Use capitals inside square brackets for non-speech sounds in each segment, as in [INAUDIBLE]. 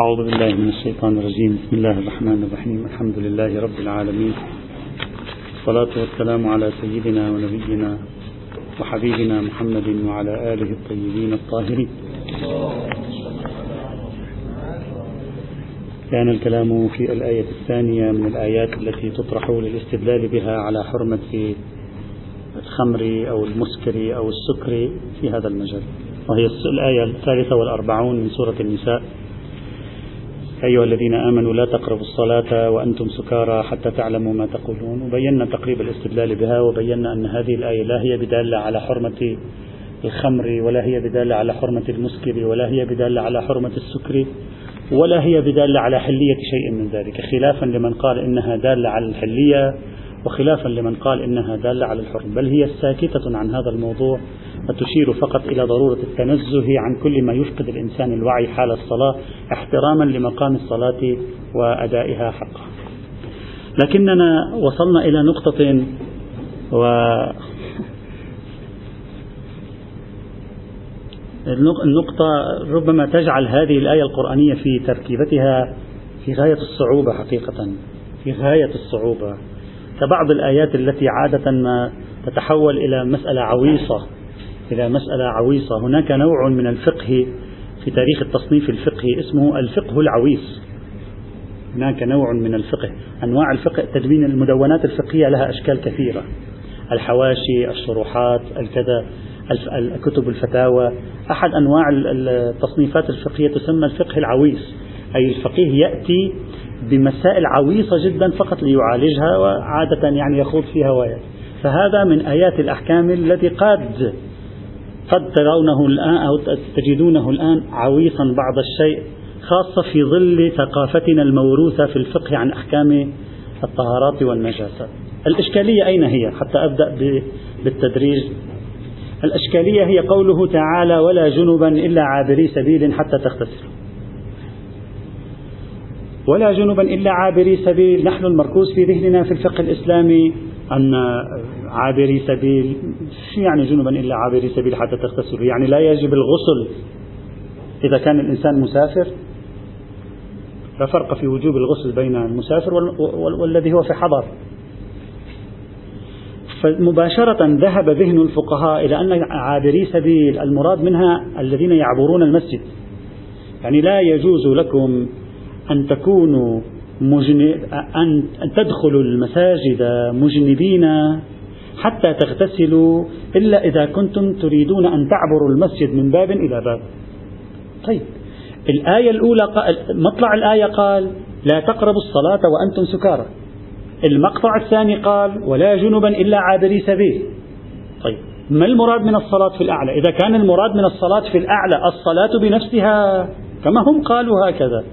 أعوذ بالله من الشيطان الرجيم. بسم الله الرحمن الرحيم. الحمد لله رب العالمين. الصلاة والسلام على سيدنا ونبينا وحبيبنا محمد وعلى آله الطيبين الطاهرين. كان الكلام في الآية الثانية من الآيات التي تطرح للاستدلال بها على حرمة الخمر أو المسكر أو السكر في هذا المجال. وهي الآية الثالثة والأربعون من سورة النساء. أيها الذين آمنوا لا تقربوا الصلاة وأنتم سكارى حتى تعلموا ما تقولون. وبينا تقريب الاستدلال بها وبينا أن هذه الآية لا هي بدالة على حرمة الخمر ولا هي بدالة على حرمة المسكر ولا هي بدالة على حرمة السكر ولا هي بدالة على حلية شيء من ذلك. خلافا لمن قال إنها دالة على الحلية وخلافا لمن قال إنها دالة على الحرم بل هي ساكتة عن هذا الموضوع وتشير فقط إلى ضرورة التنزه عن كل ما يفقد الإنسان الوعي حال الصلاة احتراما لمقام الصلاة وأدائها حقها لكننا وصلنا إلى نقطة و النقطة ربما تجعل هذه الآية القرآنية في تركيبتها في غاية الصعوبة حقيقة في غاية الصعوبة. كبعض الآيات التي عادة ما تتحول إلى مسألة عويصة إلى مسألة عويصة. هناك نوع من الفقه في تاريخ التصنيف الفقهي اسمه الفقه العويص. هناك نوع من الفقه أنواع الفقه تدوين المدونات الفقهية لها أشكال كثيرة. الحواشي الشروحات الكذا كتب الفتاوى. أحد أنواع التصنيفات الفقهية تسمى الفقه العويص أي الفقيه يأتي بمسائل عويصة جدا فقط ليعالجها وعادة يعني يخوض فيها ويا فهذا من آيات الأحكام الذي قد قد ترونه الآن أو تجدونه الآن عويصا بعض الشيء خاصة في ظل ثقافتنا الموروثة في الفقه عن أحكام الطهارات والنجاسات الإشكالية أين هي؟ حتى أبدأ بالتدريج. الإشكالية هي قوله تعالى ولا جنبا إلا عابري سبيل حتى تغتسلوا ولا جنبا إلا عابري سبيل. نحن المركوز في ذهننا في الفقه الإسلامي أن عابري سبيل شو يعني جنبا إلا عابري سبيل حتى تغتسلوا يعني لا يجب الغسل إذا كان الإنسان مسافر. لا فرق في وجوب الغسل بين المسافر والذي هو في حضر. فمباشرة ذهب ذهن الفقهاء إلى أن عابري سبيل المراد منها الذين يعبرون المسجد. يعني لا يجوز لكم أن تكونوا أن تدخلوا المساجد مجنبين حتى تغتسلوا إلا إذا كنتم تريدون أن تعبروا المسجد من باب إلى باب. طيب الآية الأولى قال مطلع الآية قال لا تقربوا الصلاة وأنتم سكارى. المقطع الثاني قال ولا جنبا إلا عابري سبيل. طيب ما المراد من الصلاة في الأعلى؟ إذا كان المراد من الصلاة في الأعلى الصلاة بنفسها كما هم قالوا هكذا.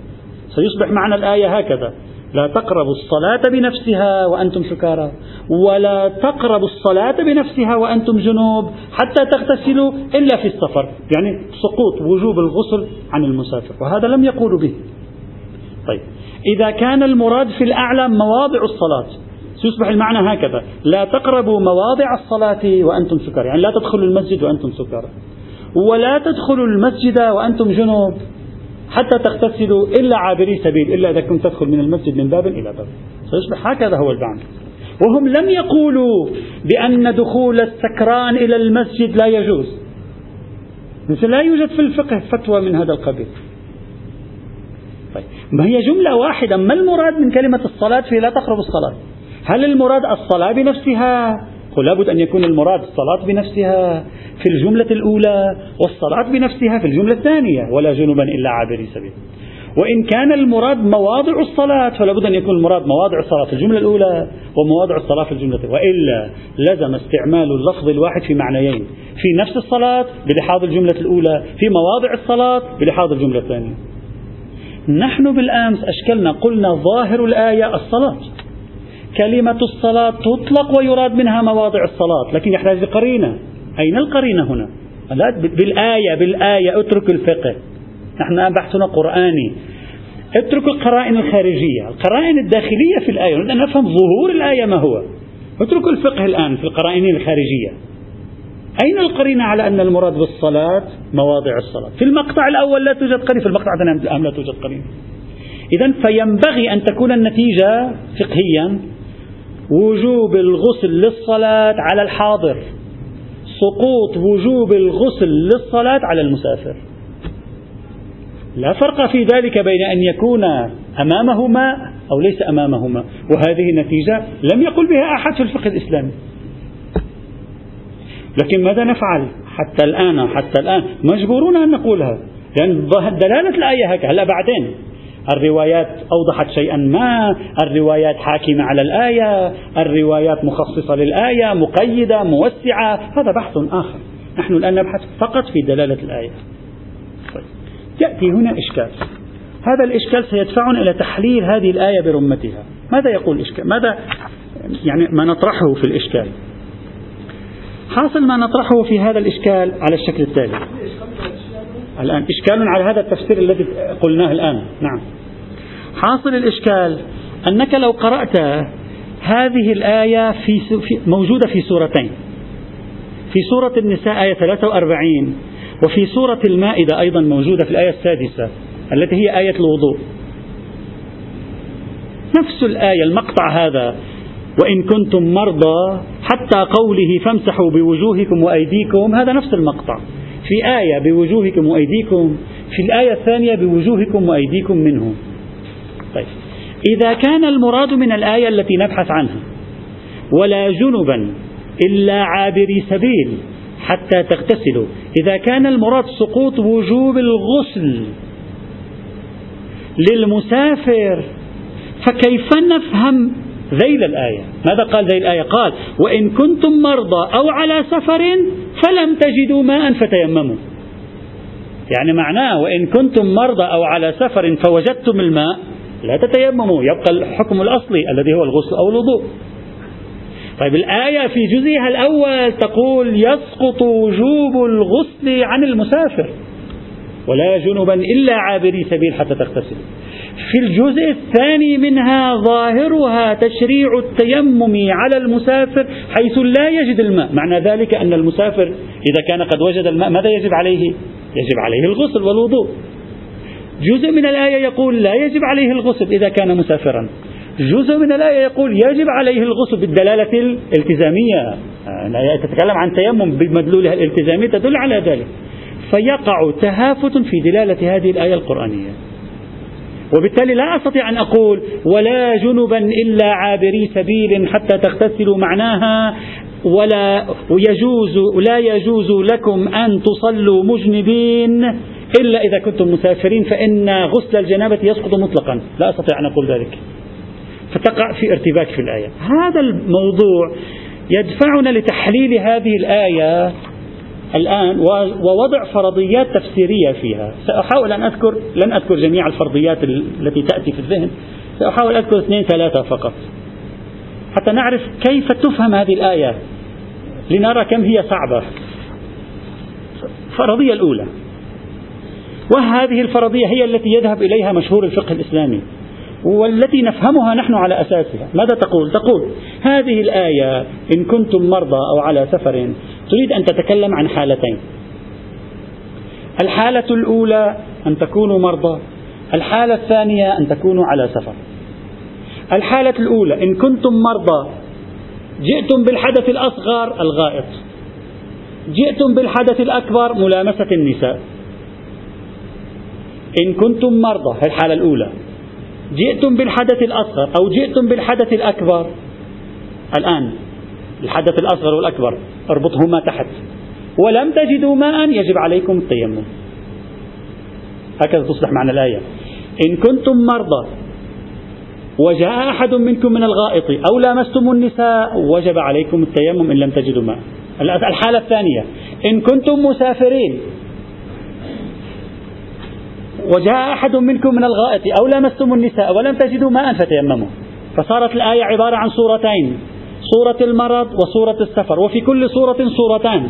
سيصبح معنى الآية هكذا. لا تقربوا الصلاة بنفسها وأنتم سكارى. ولا تقربوا الصلاة بنفسها وأنتم جنوب حتى تغتسلوا إلا في السفر. يعني سقوط وجوب الغسل عن المسافر. وهذا لم يقولوا به. طيب. إذا كان المراد في الأعلى مواضع الصلاة. سيصبح المعنى هكذا. لا تقربوا مواضع الصلاة وأنتم سكارى. يعني لا تدخلوا المسجد وأنتم سكارى. ولا تدخلوا المسجد وأنتم جنوب. حتى تغتسلوا إلا عابري سبيل إلا إذا كنت تدخل من المسجد من باب إلى باب. سيصبح هكذا هو المعنى وهم لم يقولوا بأن دخول السكران إلى المسجد لا يجوز. لا يوجد في الفقه فتوى من هذا القبيل. طيب ما هي جملة واحدة. ما المراد من كلمة الصلاة في لا تقربوا الصلاة؟ هل المراد الصلاة بنفسها؟ لابد أن يكون المراد الصلاة بنفسها في الجملة الأولى والصلاة بنفسها في الجملة الثانية ولا جنبا إلا عابري سبيل. وإن كان المراد مواضع الصلاة فلا بد أن يكون المراد مواضع الصلاة في الجملة الأولى ومواضع الصلاة في الجملة وإلا لزم استعمال اللفظ الواحد في معنيين في نفس الصلاة بلحاظ الجملة الأولى في مواضع الصلاة بلحاظ الجملة الثانية. نحن بالأمس أشكلنا قلنا ظاهر الآية الصلاة. كلمة الصلاة تطلق ويراد منها مواضع الصلاة لكن يحتاج لقرينة. أين القرينة هنا؟ لا بالآية بالآية اترك الفقه. نحن بحثنا قرآني. اتركوا القرائن الخارجية. القرائن الداخلية في الآية. نريد أن نفهم ظهور الآية ما هو. اتركوا الفقه الآن في القرائن الخارجية. أين القرينة على أن المراد بالصلاة مواضع الصلاة؟ في المقطع الأول لا توجد قرينة في المقطع الثاني لا توجد قرينة؟ إذا فينبغي أن تكون النتيجة فقهيا. وجوب الغسل للصلاة على الحاضر. سقوط وجوب الغسل للصلاة على المسافر. لا فرق في ذلك بين أن يكون أمامه ماء أو ليس أمامه ماء وهذه النتيجة لم يقل بها أحد في الفقه الإسلامي. لكن ماذا نفعل؟ حتى الآن حتى الآن مجبورون أن نقولها لأن دلالة الآية هكذا. هلا بعدين. الروايات أوضحت شيئا ما. الروايات حاكمة على الآية. الروايات مخصصة للآية مقيدة موسعة. هذا بحث آخر. نحن الآن نبحث فقط في دلالة الآية. طيب. يأتي هنا إشكال. هذا الإشكال سيدفعنا إلى تحليل هذه الآية برمتها. ماذا يقول الإشكال ماذا يعني ما نطرحه في الإشكال؟ حاصل ما نطرحه في هذا الإشكال على الشكل التالي. الآن. إشكال على هذا التفسير الذي قلناه الآن. نعم. حاصل الإشكال أنك لو قرأت هذه الآية في موجودة في سورتين. في سورة النساء آية 43 وفي سورة المائدة أيضا موجودة في الآية السادسة التي هي آية الوضوء. نفس الآية المقطع هذا. وإن كنتم مرضى حتى قوله فامسحوا بوجوهكم وأيديكم هذا نفس المقطع. في آية بوجوهكم وأيديكم في الآية الثانية بوجوهكم وأيديكم منه طيب. إذا كان المراد من الآية التي نبحث عنها ولا جنبا إلا عابري سبيل حتى تغتسلوا. إذا كان المراد سقوط وجوب الغسل للمسافر فكيف نفهم ذيل الآية. ماذا قال ذيل الآية؟ قال وإن كنتم مرضى أو على سفر فلم تجدوا ماء فتيمموا. يعني معناه وإن كنتم مرضى أو على سفر فوجدتم الماء لا تتيمموا. يبقى الحكم الأصلي الذي هو الغسل أو الوضوء. طيب الآية في جزئها الأول تقول يسقط وجوب الغسل عن المسافر. ولا جنبا إلا عابري سبيل حتى تغتسل. في الجزء الثاني منها ظاهرها تشريع التيمم على المسافر حيث لا يجد الماء. معنى ذلك أن المسافر إذا كان قد وجد الماء ماذا يجب عليه؟ يجب عليه الغسل والوضوء. جزء من الآية يقول لا يجب عليه الغسل إذا كان مسافرا. جزء من الآية يقول يجب عليه الغسل بالدلالة الالتزامية. الآية تتكلم عن تيمم بمدلولها الالتزامي تدل على ذلك. فيقع تهافت في دلالة هذه الآية القرآنية. وبالتالي لا أستطيع أن أقول ولا جنبا إلا عابري سبيل حتى تغتسلوا معناها ولا يجوز لا يجوز لكم أن تصلوا مجنبين إلا إذا كنتم مسافرين فإن غسل الجنابة يسقط مطلقا. لا أستطيع أن أقول ذلك. فتقع في ارتباك في الآية. هذا الموضوع يدفعنا لتحليل هذه الآية الآن ووضع فرضيات تفسيرية فيها. سأحاول أن أذكر لن أذكر جميع الفرضيات التي تأتي في الذهن. سأحاول أذكر اثنين ثلاثة فقط. حتى نعرف كيف تفهم هذه الآية. لنرى كم هي صعبة. الفرضية الأولى. وهذه الفرضية هي التي يذهب إليها مشهور الفقه الإسلامي. والتي نفهمها نحن على أساسها. ماذا تقول؟ تقول هذه الآية إن كنتم مرضى أو على سفر تريد أن تتكلم عن حالتين. الحالة الأولى أن تكونوا مرضى. الحالة الثانية أن تكونوا على سفر. الحالة الأولى إن كنتم مرضى جئتم بالحدث الأصغر الغائط. جئتم بالحدث الأكبر ملامسة النساء. إن كنتم مرضى الحالة الأولى. جئتم بالحدث الأصغر أو جئتم بالحدث الأكبر. الآن الحدث الأصغر والأكبر اربطهما تحت. ولم تجدوا ماء يجب عليكم التيمم. هكذا تصبح معنى الآية. إن كنتم مرضى وجاء أحد منكم من الغائط أو لامستم النساء وجب عليكم التيمم إن لم تجدوا ماء. الحالة الثانية. إن كنتم مسافرين وجاء أحد منكم من الغائط أو لامستم النساء ولم تجدوا ماء فتيمموا. فصارت الآية عبارة عن صورتين. صورة المرض وصورة السفر وفي كل صورة صورتان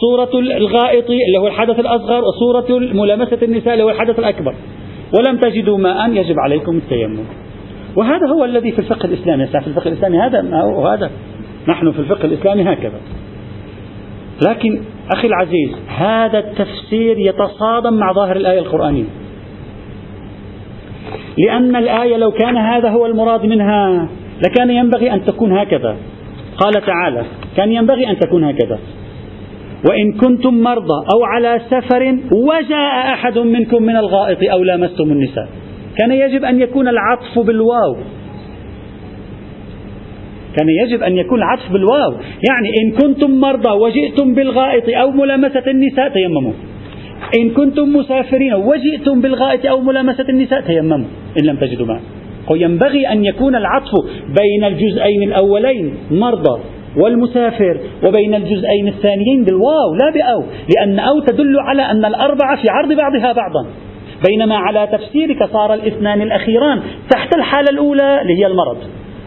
صورة الغائط اللي هو الحدث الأصغر وصورة ملامسة النساء اللي هو الحدث الأكبر. ولم تجدوا ماء يجب عليكم التيمم. وهذا هو الذي في الفقه الإسلامي. في الفقه الإسلامي هذا هذا. نحن في الفقه الإسلامي هكذا. لكن أخي العزيز هذا التفسير يتصادم مع ظاهر الآية القرآنية. لأن الآية لو كان هذا هو المراد منها لكان ينبغي أن تكون هكذا. قال تعالى كان ينبغي أن تكون هكذا. وإن كنتم مرضى أو على سفر وجاء أحد منكم من الغائط أو لامستم النساء. كان يجب أن يكون العطف بالواو. كان يجب أن يكون العطف بالواو. يعني إن كنتم مرضى وجئتم بالغائط أو ملامسة النساء تيمموا. إن كنتم مسافرين وجئتم بالغائط أو ملامسة النساء تيمموا. إن لم تجدوا ماء. ينبغي أن يكون العطف بين الجزئين الأولين مرضى والمسافر وبين الجزئين الثانيين بالواو لا بأو لأن أو تدل على أن الأربعة في عرض بعضها بعضا. بينما على تفسيرك صار الاثنان الأخيران تحت الحالة الأولى اللي هي المرض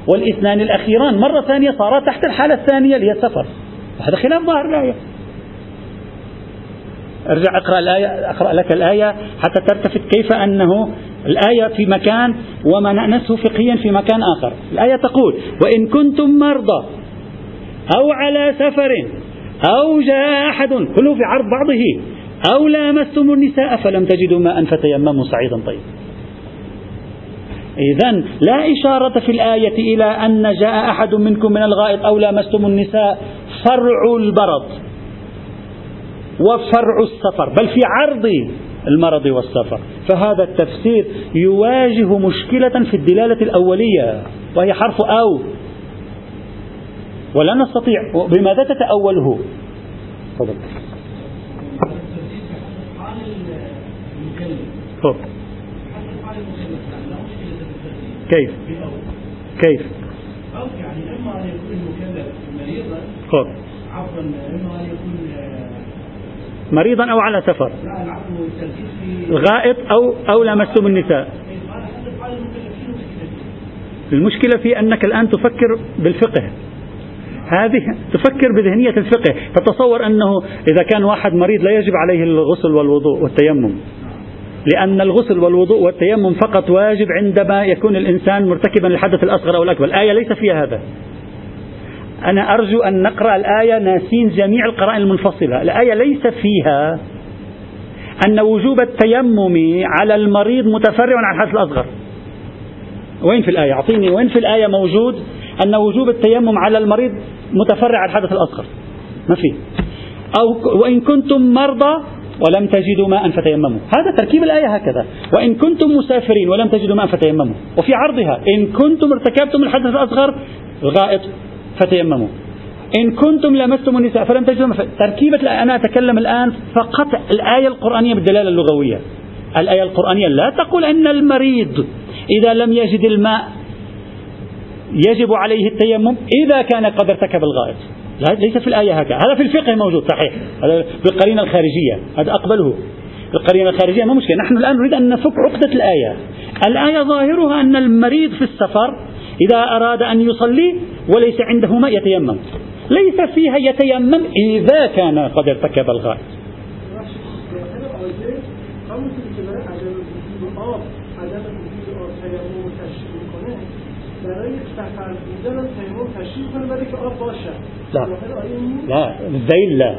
والاثنان الأخيران مرة ثانية صارا تحت الحالة الثانية اللي هي السفر. هذا خلاف ظاهر الآية. ارجع اقرأ الآية أقرأ لك الآية حتى تلتفت كيف أنه الآية في مكان وما نأنسه فقهيا في مكان آخر. الآية تقول وإن كنتم مرضى أو على سفر أو جاء أحد كله في عرض بعضه أو لامستم النساء فلم تجدوا ماء فتيمموا صعيدا. طيبا إذا لا إشارة في الآية إلى أن جاء أحد منكم من الغائط أو لامستم النساء فرع البرد وفرع السفر بل في عرض المرض والسفر. فهذا التفسير يواجه مشكلة في الدلالة الأولية وهي حرف أو. ولا نستطيع. بماذا تتأوله؟ تفضل. كيف؟ كيف؟ أو يعني إما أن يكون المكلف مريضا عفوا إما أن يكون مريضا أو على سفر. غائط أو أو لمستم النساء. المشكلة في أنك الآن تفكر بالفقه. هذه تفكر بذهنية الفقه. تتصور أنه إذا كان واحد مريض لا يجب عليه الغسل والوضوء والتيمم. لأن الغسل والوضوء والتيمم فقط واجب عندما يكون الإنسان مرتكبا للحدث الأصغر أو الأكبر. الآية ليس فيها هذا. أنا أرجو أن نقرأ الآية ناسين جميع القرائن المنفصلة. الآية ليس فيها أن وجوب التيمم على المريض متفرع عن الحدث الأصغر. وين في الآية؟ أعطيني وين في الآية موجود أن وجوب التيمم على المريض متفرع عن الحدث الأصغر؟ ما في. أو وإن كنتم مرضى ولم تجدوا ماء فتيمموا. هذا تركيب الآية هكذا. وإن كنتم مسافرين ولم تجدوا ماء فتيمموا. وفي عرضها إن كنتم ارتكبتم الحدث الأصغر الغائط فتيمموا. إن كنتم لمستم النساء فلم تجدوا تركيبة أنا أتكلم الآن فقط الآية القرآنية بالدلالة اللغوية. الآية القرآنية لا تقول أن المريض إذا لم يجد الماء يجب عليه التيمم إذا كان قد ارتكب الغائط. ليس في الآية هكذا. هذا في الفقه موجود صحيح. هذا بالقرينة الخارجية هذا أقبله. القرينة الخارجية ما مشكلة. نحن الآن نريد أن نفك عقدة الآية. الآية ظاهرها أن المريض في السفر إذا أراد أن يصلي وليس عنده ماء يتيمم. ليس فيها يتيمم إذا كان قد ارتكب الغائط لا لا الذيل لا.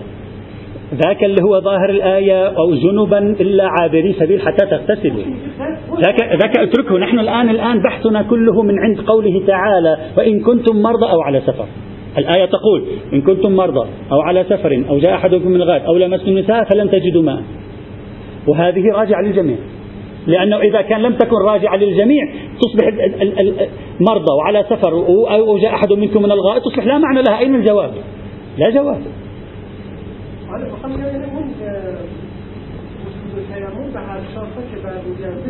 ذاك اللي هو ظاهر الآية أو جنبا إلا عابري سبيل حتى تغتسلوا. ذاك, ذاك أتركه. نحن الآن الآن بحثنا كله من عند قوله تعالى وإن كنتم مرضى أو على سفر. الآية تقول إن كنتم مرضى أو على سفر أو جاء أحدكم من الغائط أو لمستم النساء فلن تجدوا ماء. وهذه راجعة للجميع. لأنه إذا كان لم تكن راجعة للجميع تصبح مرضى وعلى سفر أو جاء أحد منكم من الغائط تصبح لا معنى لها. أين الجواب؟ لا جواب.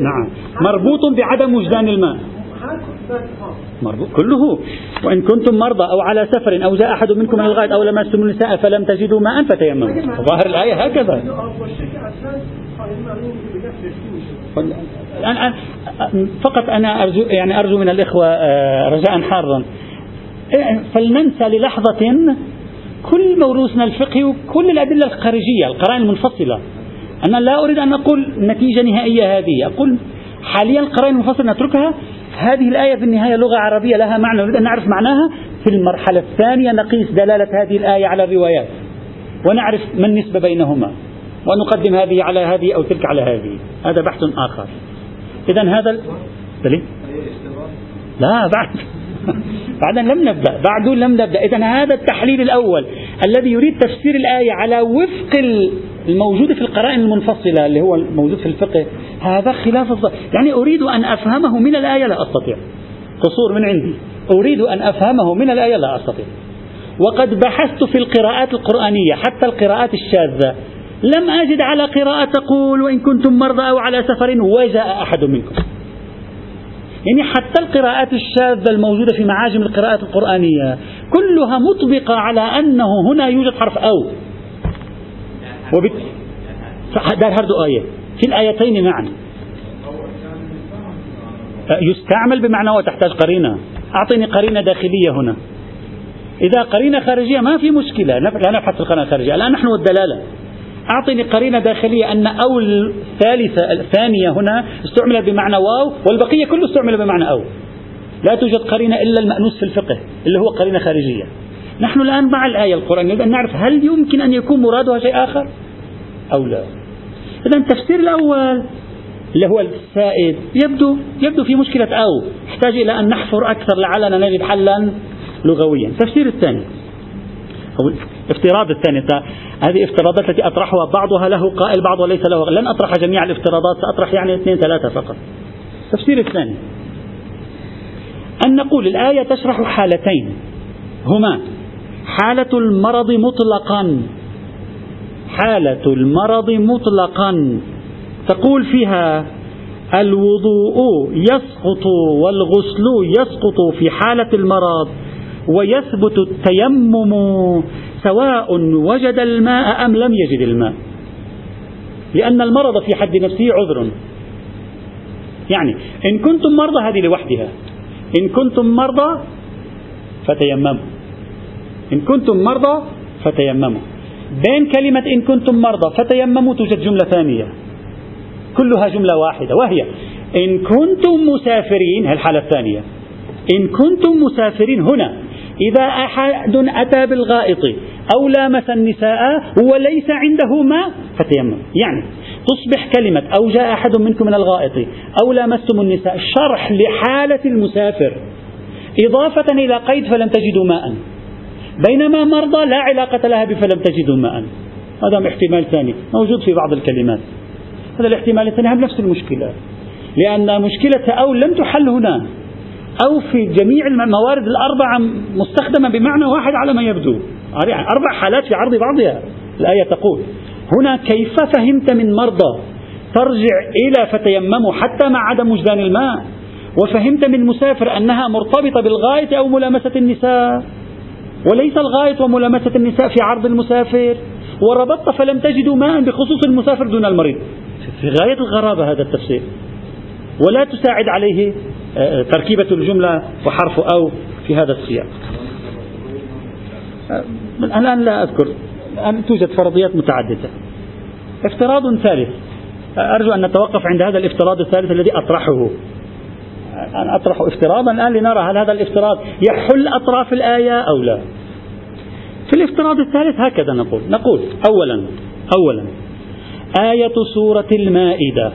نعم. مربوط بعدم وجدان الماء. مربوط كله. وإن كنتم مرضى أو على سفر أو جاء أحد منكم من الغائط أو لمستم النساء فلم تجدوا ماء فتيمموا. ظاهر الآية هكذا. الآن فقط أنا أرجو يعني أرجو من الإخوة آه، رجاء حارا. إيه، فلننسى للحظة كل موروثنا الفقهي وكل الأدلة الخارجية القرائن المنفصلة. أنا لا أريد أن أقول نتيجة نهائية هذه. أقول حاليا القرائن المنفصلة نتركها. هذه الآية في النهاية لغة عربية لها معنى نريد أن نعرف معناها. في المرحلة الثانية نقيس دلالة هذه الآية على الروايات ونعرف ما النسبة بينهما ونقدم هذه على هذه أو تلك على هذه. هذا بحث آخر. إذا هذا ال... لا بعد. [LAUGHS] بعد لم نبدأ. بعد لم نبدأ. إذا هذا التحليل الأول الذي يريد تفسير الآية على وفق الموجود في القرائن المنفصلة اللي هو الموجود في الفقه. هذا خلاف الظاهر يعني أريد أن أفهمه من الآية لا أستطيع. قصور من عندي. أريد أن أفهمه من الآية لا أستطيع. وقد بحثت في القراءات القرآنية حتى القراءات الشاذة. لم أجد على قراءة تقول وإن كنتم مرضى أو على سفر وجاء أحد منكم. يعني حتى القراءات الشاذة الموجودة في معاجم القراءات القرآنية كلها مطبقة على أنه هنا يوجد حرف أو. وبت... دار هردو آية. في الآيتين معا. يستعمل بمعنى وتحتاج قرينة. أعطيني قرينة داخلية هنا. إذا قرينة خارجية ما في مشكلة. لا نبحث في القرينة الخارجية الآن نحن والدلالة أعطني قرينة داخلية أن أو الثالثة الثانية هنا استعملت بمعنى واو والبقية كله استعمل بمعنى أو. لا توجد قرينة إلا المأنوس في الفقه اللي هو قرينة خارجية. نحن الآن مع الآية القرآنية نريد أن نعرف هل يمكن أن يكون مرادها شيء آخر أو لا. إذا التفسير الأول اللي هو السائد يبدو يبدو في مشكلة أو. يحتاج إلى أن نحفر أكثر لعلنا نجد حلا لغويا. التفسير الثاني أو الافتراض الثاني. هذه افتراضات التي أطرحها بعضها له قائل بعضها ليس له. لن أطرح جميع الافتراضات سأطرح يعني اثنين ثلاثة فقط. التفسير الثاني. أن نقول الآية تشرح حالتين. هما حالة المرض مطلقا. حالة المرض مطلقا. تقول فيها الوضوء يسقط والغسل يسقط في حالة المرض. ويثبت التيمم سواء وجد الماء أم لم يجد الماء. لأن المرض في حد نفسه عذر. يعني إن كنتم مرضى هذه لوحدها. إن كنتم مرضى فتيمموا. إن كنتم مرضى فتيمموا. بين كلمة إن كنتم مرضى فتيمموا توجد جملة ثانية. كلها جملة واحدة وهي إن كنتم مسافرين الحالة الثانية. إن كنتم مسافرين هنا إذا أحد أتى بالغائط أو لامس النساء وليس عنده ماء فتيمم. يعني تصبح كلمة أو جاء أحد منكم من الغائط أو لامستم النساء شرح لحالة المسافر. إضافة إلى قيد فلم تجدوا ماء. بينما مرضى لا علاقة لها بفلم تجدوا ماء. هذا احتمال ثاني. موجود في بعض الكلمات. هذا الاحتمال الثاني هم نفس المشكلة. لأن مشكلة أو لم تحل هنا. أو في جميع الموارد الأربعة مستخدمة بمعنى واحد على ما يبدو. أربع حالات في عرض بعضها. الآية تقول هنا كيف فهمت من مرضى؟ ترجع إلى فتيمموا حتى مع عدم وجدان الماء. وفهمت من مسافر أنها مرتبطة بالغاية أو ملامسة النساء. وليس الغاية وملامسة النساء في عرض المسافر. وربطت فلم تجدوا ماء بخصوص المسافر دون المريض. في غاية الغرابة هذا التفسير. ولا تساعد عليه آه، تركيبة الجملة وحرف أو في هذا السياق. آه، الآن لا أذكر. الآن توجد فرضيات متعددة. افتراض ثالث. آه، أرجو أن نتوقف عند هذا الافتراض الثالث الذي أطرحه. أنا أطرح افتراضا الآن لنرى هل هذا الافتراض يحل أطراف الآية أو لا. في الافتراض الثالث هكذا نقول. نقول أولا أولا. آية سورة المائدة.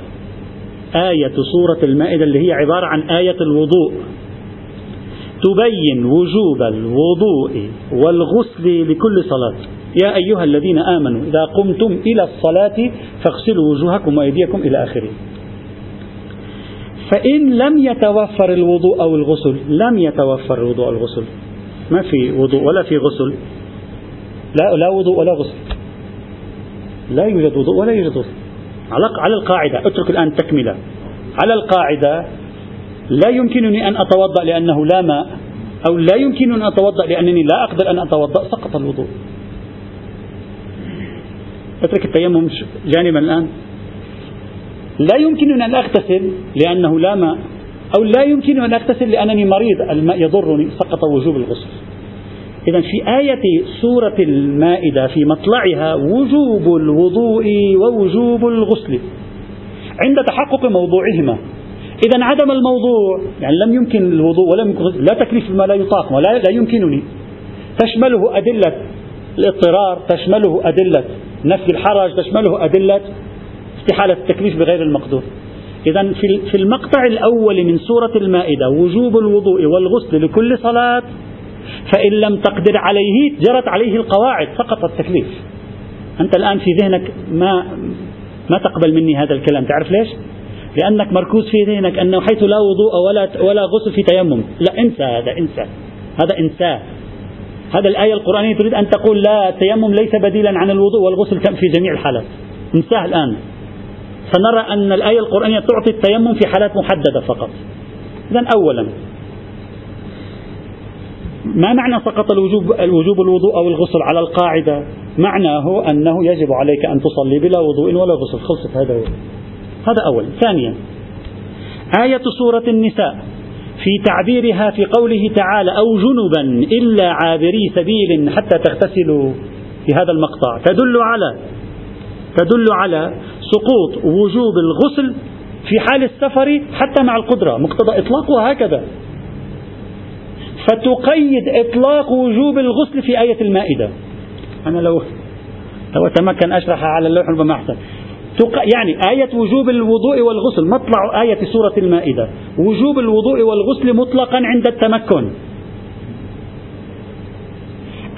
آية سورة المائدة اللي هي عبارة عن آية الوضوء. تبين وجوب الوضوء والغسل لكل صلاة. يا أيها الذين آمنوا إذا قمتم إلى الصلاة فاغسلوا وجوهكم وأيديكم إلى آخره. فإن لم يتوفر الوضوء أو الغسل لم يتوفر الوضوء أو الغسل. ما في وضوء ولا في غسل. لا لا وضوء ولا غسل. لا يوجد وضوء ولا يوجد غسل. على القاعدة. اترك الآن تكملة على القاعدة لا يمكنني أن أتوضأ لأنه لا ماء أو لا يمكنني أن أتوضأ لأنني لا أقدر أن أتوضأ سقط الوضوء. اترك التيمم جانبا الآن. لا يمكنني أن أغتسل لأنه لا ماء أو لا يمكنني أن أغتسل لأنني مريض. الماء يضرني سقط وجوب الغسل. إذا في آية سورة المائدة في مطلعها وجوب الوضوء ووجوب الغسل عند تحقق موضوعهما. إذا عدم الموضوع يعني لم يمكن الوضوء ولم يمكن لا تكليف ما لا يطاق ولا لا يمكنني. تشمله أدلة الاضطرار تشمله أدلة نفي الحرج تشمله أدلة استحالة التكليف بغير المقدور. إذا في المقطع الأول من سورة المائدة وجوب الوضوء والغسل لكل صلاة فإن لم تقدر عليه جرت عليه القواعد سقط التكليف. أنت الآن في ذهنك ما ما تقبل مني هذا الكلام تعرف ليش؟ لأنك مركوز في ذهنك أنه حيث لا وضوء ولا ولا غسل في تيمم. لا انسى هذا انسى. هذا انساه هذا الآية القرآنية تريد أن تقول لا التيمم ليس بديلا عن الوضوء والغسل في جميع الحالات. انساه الآن. فنرى أن الآية القرآنية تعطي التيمم في حالات محددة فقط. إذا أولا ما معنى سقط الوجوب الوجوب الوضوء أو الغسل على القاعدة؟ معناه أنه يجب عليك أن تصلي بلا وضوء ولا غسل. خلصت هذا هو. هذا أولا ثانيا آية سورة النساء في تعبيرها في قوله تعالى أو جنبا إلا عابري سبيل حتى تغتسلوا. في هذا المقطع تدل على تدل على سقوط وجوب الغسل في حال السفر حتى مع القدرة. مقتضى إطلاقها هكذا. فتقيد إطلاق وجوب الغسل في آية المائدة. أنا لو لو أتمكن أشرحها على اللوح ربما أحسن. يعني آية وجوب الوضوء والغسل. مطلع آية سورة المائدة. وجوب الوضوء والغسل مطلقا عند التمكن.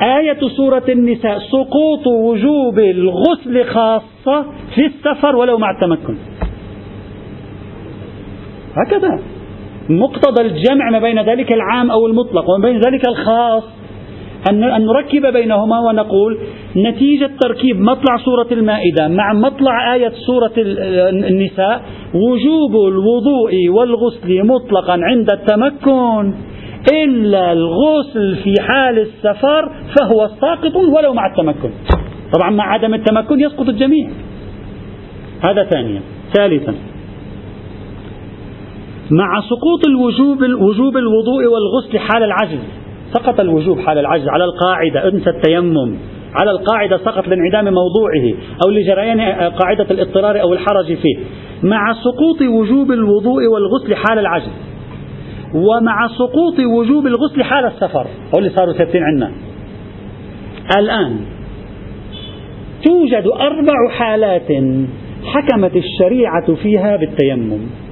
آية سورة النساء. سقوط وجوب الغسل خاصة في السفر ولو مع التمكن. هكذا. مقتضى الجمع ما بين ذلك العام أو المطلق وما بين ذلك الخاص. أن نركب بينهما ونقول نتيجة تركيب مطلع سورة المائدة مع مطلع آية سورة النساء وجوب الوضوء والغسل مطلقا عند التمكن إلا الغسل في حال السفر فهو ساقط ولو مع التمكن. طبعا مع عدم التمكن يسقط الجميع. هذا ثانيا. ثالثا. مع سقوط الوجوب وجوب الوضوء والغسل حال العجز. سقط الوجوب حال العجز على القاعدة انسى التيمم. على القاعدة سقط لانعدام موضوعه أو لجريان قاعدة الاضطرار أو الحرج فيه. مع سقوط وجوب الوضوء والغسل حال العجز. ومع سقوط وجوب الغسل حال السفر. هو اللي صاروا ثابتين عندنا. الآن توجد أربع حالات حكمت الشريعة فيها بالتيمم.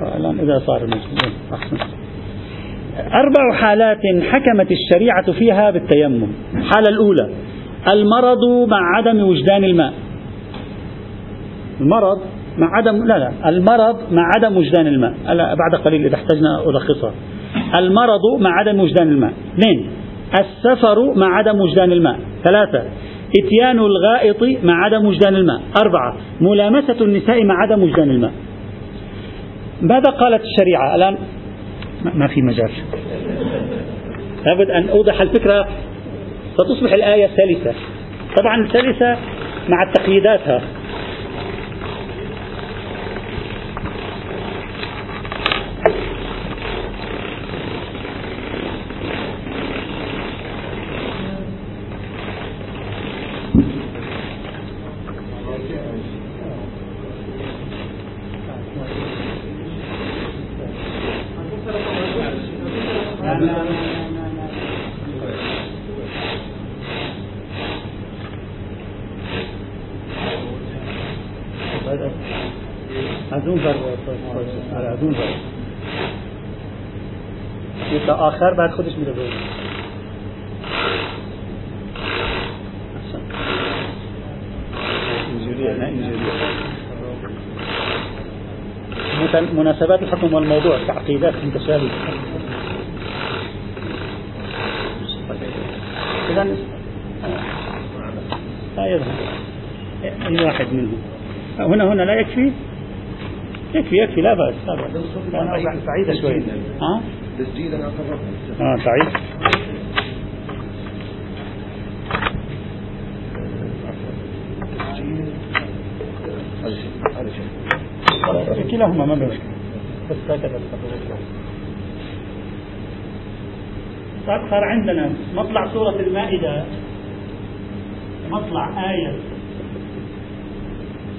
الآن إذا صار أحسن. أربع حالات حكمت الشريعة فيها بالتيمم. الحالة الأولى المرض مع عدم وجدان الماء. المرض مع عدم لا لا المرض مع عدم وجدان الماء. بعد قليل إذا احتجنا ألخصها. المرض مع عدم وجدان الماء. اثنين السفر مع عدم وجدان الماء. ثلاثة إتيان الغائط مع عدم وجدان الماء. أربعة ملامسة النساء مع عدم وجدان الماء. ماذا قالت الشريعة؟ الآن ما في مجال. لابد أن أوضح الفكرة. فتصبح الآية سلسة طبعا سلسة مع تقييداتها. آخر بعد خودش میره به اینجوریه نه اینجوریه. مناسبات الحكم والموضوع تعقيدات متشابهة إذا لا يذهب أي واحد منهم هنا هنا لا يكفي يكفي يكفي لا بأس لا بأس. بعيدة شوي. ها؟ تسجيلا آه سعيد. كلاهما ما بس هكذا صار عندنا مطلع سورة المائدة. مطلع آية.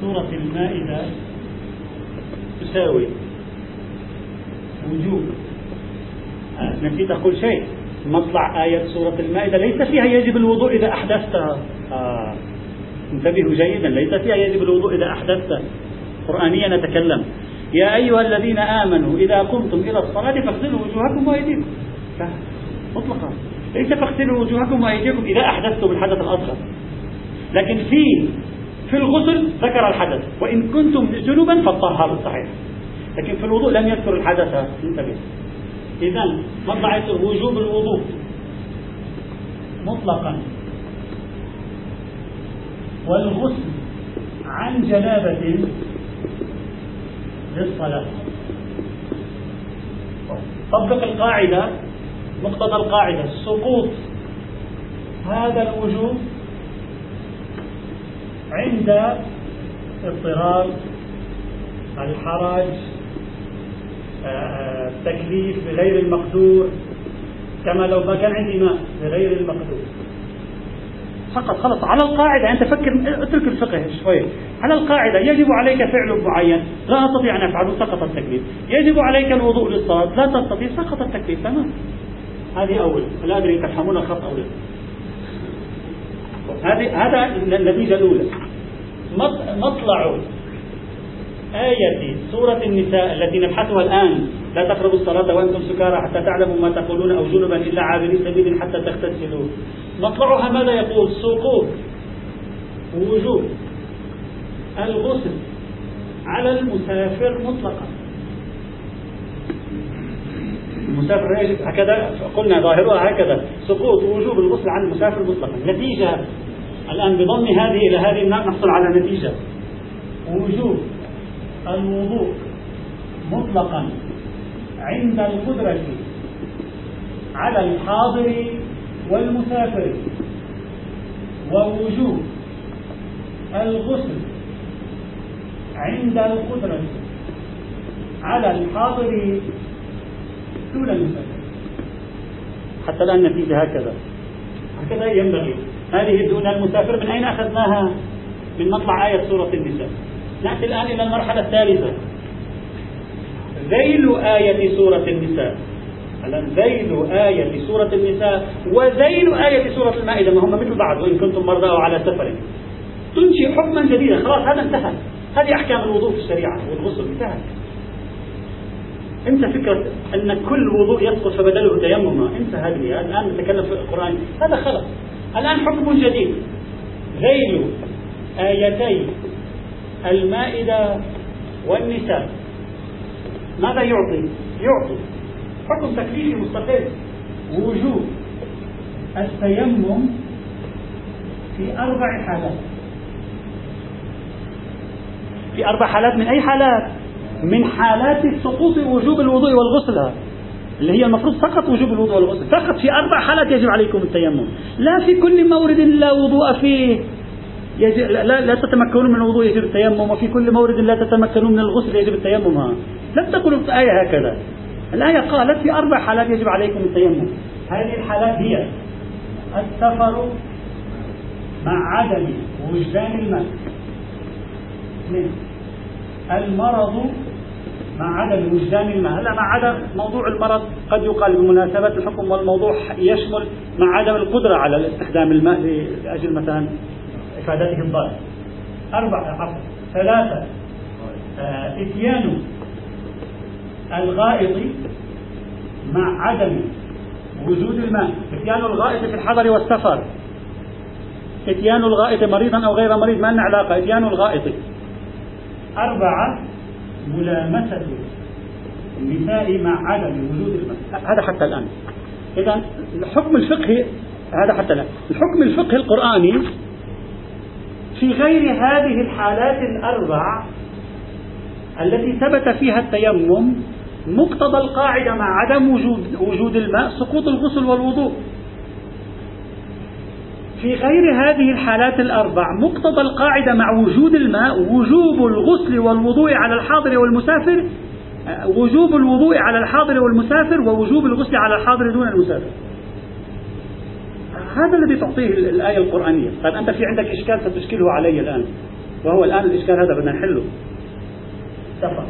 سورة المائدة. تساوي وجوب. نسيت أقول شيء. مطلع آية سورة المائدة ليس فيها يجب الوضوء إذا أحدثتها آه. انتبهوا جيدا. ليس فيها يجب الوضوء إذا أحدثت. قرآنيا نتكلم. يا أيها الذين آمنوا إذا قمتم إلى الصلاة فاغسلوا وجوهكم وأيديكم. مطلقا. ليس فاغسلوا وجوهكم وأيديكم إذا أحدثتم الحدث الأصغر. لكن في في الغسل ذكر الحدث وإن كنتم جنوبا فالطهارة صحيح لكن في الوضوء لم يذكر الحدث. انتبه. إذا مطلع وجوب الوضوء؟ مطلقا. والغسل عن جنابة للصلاة. طبق القاعدة مقتضى القاعدة سقوط هذا الوجوب عند اضطرار الحرج التكليف بغير المقدور كما لو ما كان عندي ماء بغير المقدور. فقط خلص على القاعدة أنت فكر اترك الفقه شوي. على القاعدة يجب عليك فعل معين لا أستطيع أن أفعله سقط التكليف. يجب عليك الوضوء للصلاة لا تستطيع سقط التكليف تمام. هذه أول لا أدري تفهمون الخط أو لا. هذه هذا النتيجة الأولى. مطلع آية سورة النساء التي نبحثها الآن. لا تقربوا الصلاة وأنتم سكارى حتى تعلموا ما تقولون أو جنبا إلا عابري سبيل حتى تغتسلوا. مطلعها ماذا يقول؟ سقوط وجوب الغسل على المسافر مطلقا. المسافر هكذا قلنا ظاهرها هكذا. سقوط وجوب الغسل عن المسافر مطلقا. نتيجة الآن بضم هذه إلى هذه نحصل على نتيجة. وجوب الوضوء مطلقا عند القدرة على الحاضر والمسافر. ووجوب الغسل عند القدرة على الحاضر دون المسافر حتى الآن النتيجة هكذا. هكذا ينبغي. هذه دون المسافر من أين أخذناها؟ من مطلع آية سورة النساء. نأتي الآن إلى المرحلة الثالثة. ذيل آية سورة النساء. الآن ذيل آية سورة النساء وذيل آية سورة المائدة. ما هم مثل بعض وإن كنتم مرضى أو على سفر. تنشئ حكما جديدا. خلاص هذا انتهى. هذه أحكام الوضوء في الشريعة والغسل انتهى. أنت فكرة أن كل وضوء يسقط فبدله تيمما. أنت هذه الآن نتكلم في القرآن. هذا خلص الآن حكم جديد. ذيل آيتي المائدة والنساء. ماذا يعطي؟ يعطي. حكم تكليفي مستقل. وجوب التيمم في أربع حالات. في أربع حالات من أي حالات؟ من حالات سقوط وجوب الوضوء والغسل اللي هي المفروض فقط وجوب الوضوء والغسل فقط في أربع حالات يجب عليكم التيمم. لا في كل مورد لا وضوء فيه. يجب لا, لا تتمكنون من الوضوء يجب التيمم وفي كل مورد لا تتمكنون من الغسل يجب التيمم. ها. لم تقل الآية هكذا. الآية قالت في أربع حالات يجب عليكم التيمم. هذه الحالات هي السفر مع عدم وجدان الماء اثنين المرض مع عدم وجدان الماء هلا مع عدم موضوع المرض قد يقال بمناسبة الحكم والموضوع يشمل مع عدم القدرة على استخدام الماء لأجل مثلا إفادته الضرر أربعة عفوا ثلاثة آه، إتيان الغائط مع عدم وجود الماء. إتيان الغائط في الحضر والسفر. إتيان الغائط مريضا أو غير مريض ما لنا علاقة؟ إتيان الغائط. أربعة ملامسة النساء مع عدم وجود الماء هذا حتى الآن. إذا الحكم الفقهي هذا حتى الآن. الحكم الفقهي القرآني في غير هذه الحالات الأربع التي ثبت فيها التيمم مقتضى القاعدة مع عدم وجود وجود الماء سقوط الغسل والوضوء. في غير هذه الحالات الأربع مقتضى القاعدة مع وجود الماء وجوب الغسل والوضوء على الحاضر والمسافر وجوب الوضوء على الحاضر والمسافر ووجوب الغسل على الحاضر دون المسافر. هذا الذي تعطيه الآية القرآنية. طيب أنت في عندك إشكال ستشكله علي الآن. وهو الآن الإشكال هذا بدنا نحله. سفر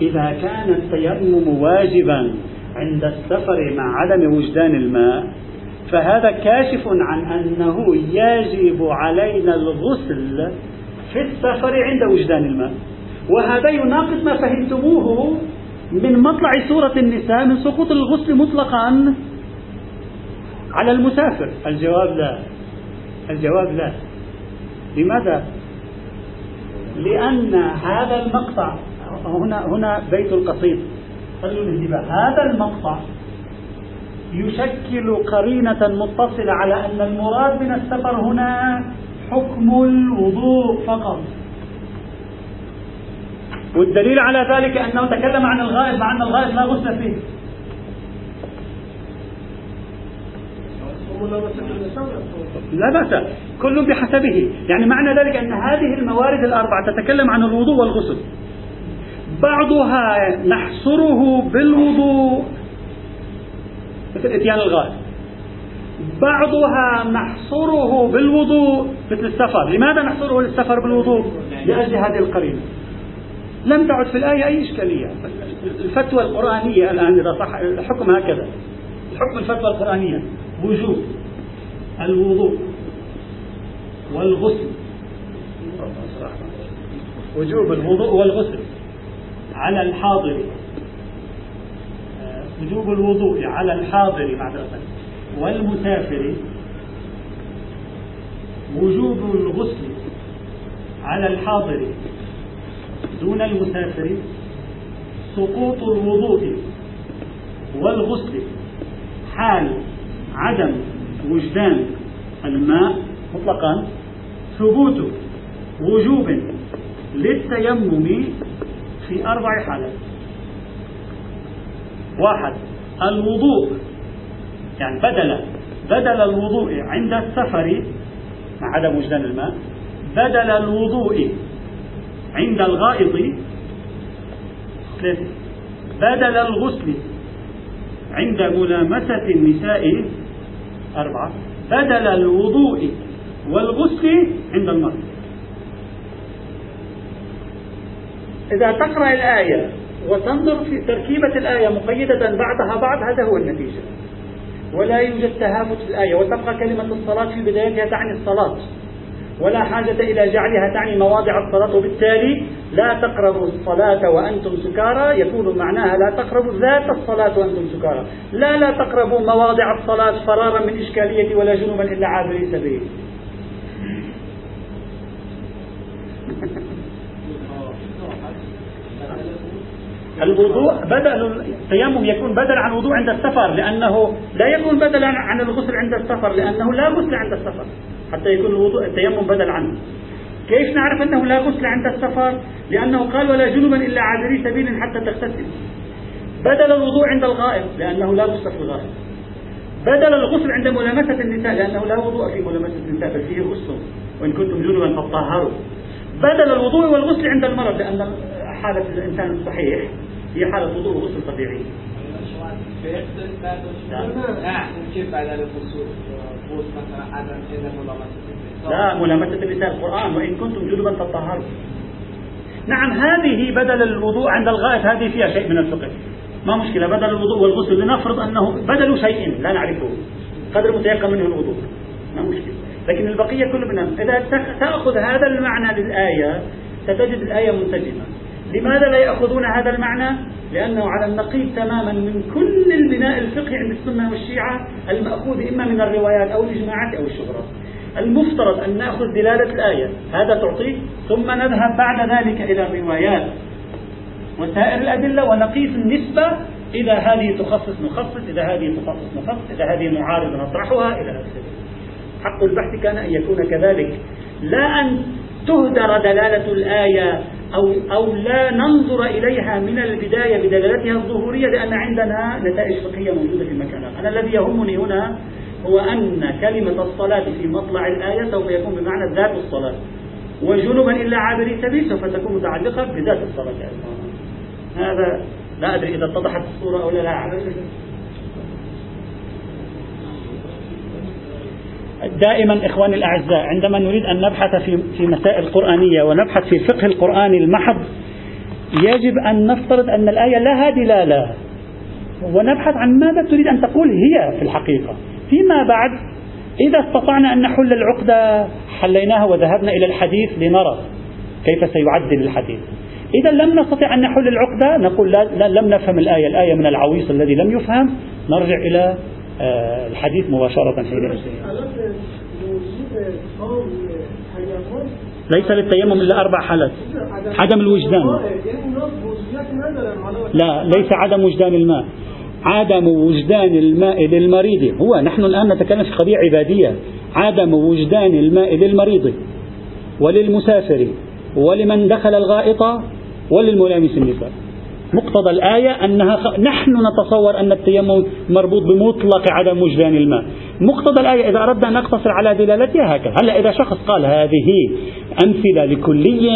إذا كان التيمم واجبا عند السفر مع عدم وجدان الماء فهذا كاشف عن أنه يجب علينا الغسل في السفر عند وجدان الماء. وهذا يناقض ما فهمتموه من مطلع سورة النساء من سقوط الغسل مطلقا على المسافر. الجواب لا. الجواب لا. لماذا؟ لأن هذا المقطع هنا هنا بيت القصيد. الانتباه هذا المقطع يشكل قرينة متصلة على أن المراد من السفر هنا حكم الوضوء فقط. والدليل على ذلك أنه تكلم عن الغائب مع أن الغائب لا غسل فيه. لا بأس. كل بحسبه. يعني معنى ذلك أن هذه الموارد الأربعة تتكلم عن الوضوء والغسل. بعضها نحصره بالوضوء. مثل إتيان الغائب بعضها نحصره بالوضوء مثل السفر. لماذا نحصره للسفر بالوضوء؟ لأجل هذه القرينة. لم تعد في الآية أي إشكالية. الفتوى القرآنية الآن إذا صح الحكم هكذا. الحكم الفتوى القرآنية. وجوب الوضوء والغسل. وجوب الوضوء والغسل. على الحاضر. وجوب الوضوء على الحاضر معذرة والمسافر وجوب الغسل على الحاضر دون المسافر سقوط الوضوء والغسل. حال عدم وجدان. الماء مطلقا. ثبوت وجوب للتيمم في أربع حالات. واحد الوضوء. يعني بدل بدل الوضوء عند السفر مع عدم وجدان الماء بدل الوضوء عند الغائط بدل الغسل عند ملامسة النساء أربعة. بدل الوضوء والغسل عند المرض إذا تقرأ الآية وتنظر في تركيبة الآية مقيدة بعدها بعض هذا هو النتيجة. ولا يوجد تهافت في الآية وتبقى كلمة الصلاة في بدايتها تعني الصلاة. ولا حاجة إلى جعلها تعني مواضع الصلاة وبالتالي لا تقربوا الصلاة وأنتم سكارى. يكون معناها لا تقربوا ذات الصلاة وأنتم سكارى. لا لا تقربوا مواضع الصلاة فرارا من إشكالية ولا جنوبا إلا عابري سبيل. الوضوء بدل التيمم يكون بدل عن الوضوء عند السفر لأنه لا يكون بدلا عن الغسل عند السفر لأنه لا غسل عند السفر حتى يكون الوضوء التيمم بدل عنه. كيف نعرف أنه لا غسل عند السفر؟ لأنه قال ولا جنبا إلا عابري سبيل حتى تغتسل. بدل الوضوء عند الغائب لأنه لا غسل في الغائب. بدل الغسل عند ملامسة النساء لأنه لا وضوء في ملامسة النساء بل فيه غسل وإن كنتم جنبا فطهروا بدل الوضوء والغسل عند المرض لأن حالة الإنسان الصحيح هي حالة وضوء وغسل طبيعي. لا ملامسة النساء القرآن وإن كنتم جنبا فطهروا نعم هذه بدل الوضوء عند الغائب هذه فيها شيء من الفقه. ما مشكلة بدل الوضوء والغسل لنفرض أنه بدل شيء لا نعرفه. قدر متيقن منه الوضوء. ما مشكلة. لكن البقية كله بنا إذا تأخذ هذا المعنى للآية ستجد الآية منسجمة. لماذا لا يأخذون هذا المعنى؟ لأنه على النقيض تماما من كل البناء الفقهي عند السنة والشيعة المأخوذ إما من الروايات أو الإجماعات أو الشهرات المفترض أن نأخذ دلالة الآية. هذا تعطيه. ثم نذهب بعد ذلك إلى الروايات. وسائر الأدلة ونقيس النسبة. إذا هذه تخصص نخصص إذا هذه تخصص نخصص إذا هذه معارض نطرحها إلى آخره حق البحث كان أن يكون كذلك. لا أن تهدر دلالة الآية أو أو لا ننظر إليها من البداية بدلالتها الظهورية لأن عندنا نتائج فقهية موجودة في مكانها أنا الذي يهمني هنا هو أن كلمة الصلاة في مطلع الآية سوف يكون بمعنى ذات الصلاة. وجنبا إلا عابري سبيل سوف تكون متعلقة بذات الصلاة. هذا لا أدري إذا اتضحت الصورة أو لا. لا. أعرف دائما إخواني الأعزاء عندما نريد أن نبحث في في مسائل قرآنية ونبحث في فقه القرآن المحض يجب أن نفترض أن الآية لها دلالة ونبحث عن ماذا تريد أن تقول هي في الحقيقة. فيما بعد إذا استطعنا أن نحل العقدة حليناها وذهبنا إلى الحديث لنرى كيف سيعدل الحديث. إذا لم نستطع أن نحل العقدة نقول لا, لا لم نفهم الآية. الآية من العويص الذي لم يفهم. نرجع إلى الحديث مباشرة حينئذ ليس للتيمم إلا أربع حالات. عدم الوجدان. لا ليس عدم وجدان الماء. عدم وجدان الماء للمريض. هو نحن الآن نتكلم في قضية عبادية. عدم وجدان الماء للمريض وللمسافر ولمن دخل الغائط وللملامس النساء. مقتضى الآية أنها. نحن نتصور أن التيمم مربوط بمطلق عدم وجدان الماء مقتضى الآية إذا أردنا أن نقتصر على دلالتها هكذا هلا إذا شخص قال هذه أمثلة لكلي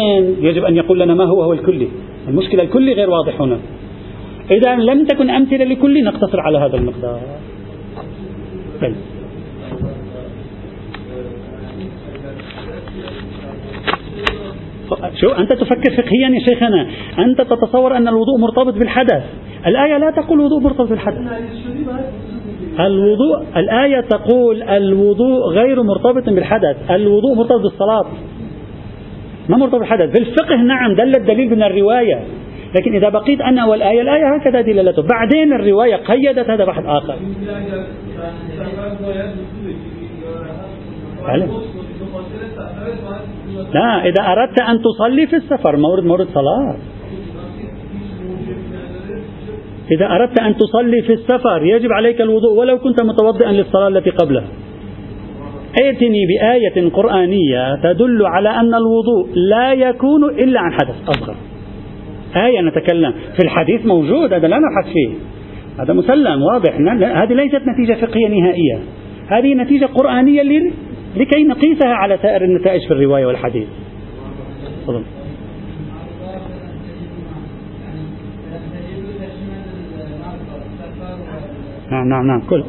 يجب أن يقول لنا ما هو هو الكلي المشكلة الكلي غير واضح هنا إذا لم تكن أمثلة لكلي نقتصر على هذا المقدار بل. شو أنت تفكر فقهيا يا شيخنا. أنت تتصور أن الوضوء مرتبط بالحدث. الآية لا تقول الوضوء مرتبط بالحدث. الوضوء الآية تقول الوضوء غير مرتبط بالحدث. الوضوء مرتبط بالصلاة. ما مرتبط بالحدث. في الفقه نعم دل الدليل من الرواية. لكن إذا بقيت أنا والآية الآية هكذا دلالته. بعدين الرواية قيدت هذا بحث آخر. لا إذا أردت أن تصلي في السفر مورد مورد صلاة. إذا أردت أن تصلي في السفر يجب عليك الوضوء ولو كنت متوضئا للصلاة التي قبلها. ائتني بآية قرآنية تدل على أن الوضوء لا يكون إلا عن حدث أصغر. آية نتكلم. في الحديث موجود هذا لا نبحث فيه. هذا مسلم واضح. هذه ليست نتيجة فقهية نهائية. هذه نتيجة قرآنية لكي نقيسها على سائر النتائج في الرواية والحديث فضل. نعم نعم نعم كل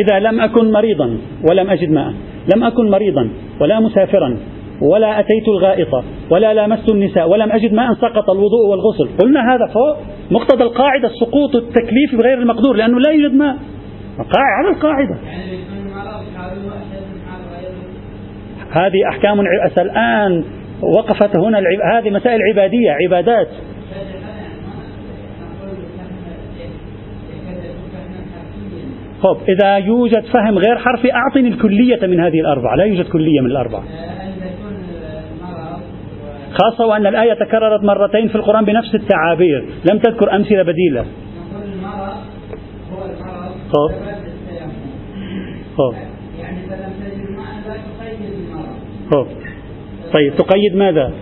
إذا لم أكن مريضا ولم أجد ماء لم أكن مريضا ولا مسافرا ولا أتيت الغائط ولا لامست النساء ولم أجد ماء سقط الوضوء والغسل. قلنا هذا فوق مقتضى القاعدة سقوط التكليف بغير المقدور لأنه لا يوجد ماء. على القاعدة. هذه أحكام الآن وقفت هنا هذه مسائل عبادية عبادات. إذا يوجد فهم غير حرفي أعطني الكلية من هذه الأربعة. لا يوجد كلية من الأربعة. خاصة وأن الآية تكررت مرتين في القرآن بنفس التعابير. لم تذكر أمثلة بديلة. خب خب طيب تقيد ماذا؟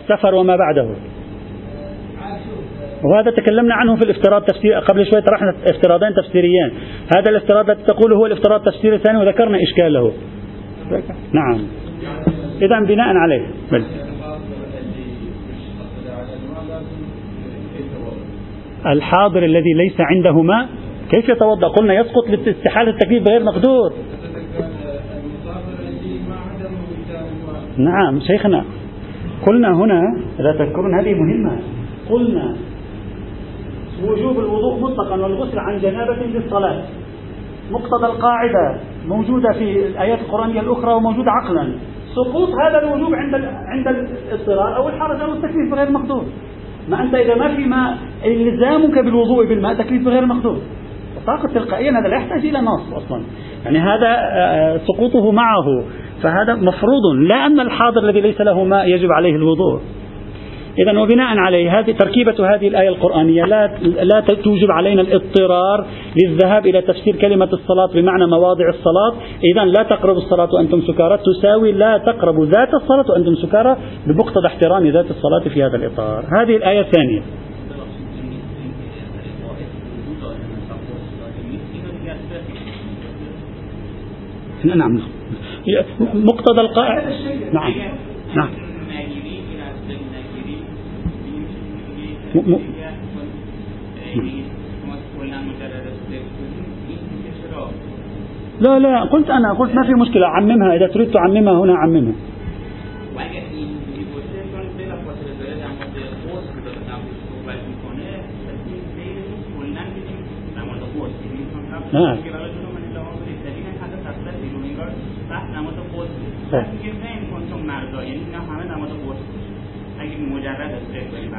السفر وما بعده. وهذا تكلمنا عنه في الافتراض تفسير قبل شوي طرحنا افتراضين تفسيريان هذا الافتراض الذي تقول هو الافتراض التفسيري الثاني وذكرنا إشكاله. نعم. إذا بناء عليه بل. الحاضر الذي ليس عنده ماء كيف يتوضأ؟ قلنا يسقط لاستحالة التكليف بغير مقدور. نعم شيخنا قلنا هنا إذا تذكرون هذه مهمة قلنا وجوب الوضوء مطلقا والغسل عن جنابة للصلاة مقتضى القاعدة موجودة في الآيات القرآنية الأخرى وموجودة عقلا سقوط هذا الوجوب عند عند الاضطرار أو الحرج أو التكليف بغير مقدور. ما أنت إذا ما في ماء إلزامك بالوضوء بالماء تكليف بغير مقدور. طاقة تلقائيا هذا لا يحتاج إلى نص أصلا. يعني هذا آه، سقوطه معه. فهذا مفروض. لا أن الحاضر الذي ليس له ماء يجب عليه الوضوء. إذا وبناء عليه هذه تركيبة هذه الآية القرآنية لا لا توجب علينا الاضطرار للذهاب إلى تفسير كلمة الصلاة بمعنى مواضع الصلاة، إذا لا تقربوا الصلاة وأنتم سكارى. تساوي لا تقربوا ذات الصلاة وأنتم سكارى بمقتضى احترام ذات الصلاة في هذا الإطار. هذه الآية الثانية. نعم. مقتضى القاعدة. نعم نعم. لا لا قلت أنا قلت ما في مشكلة عممها إذا تريد تعممها هنا عممها. نعم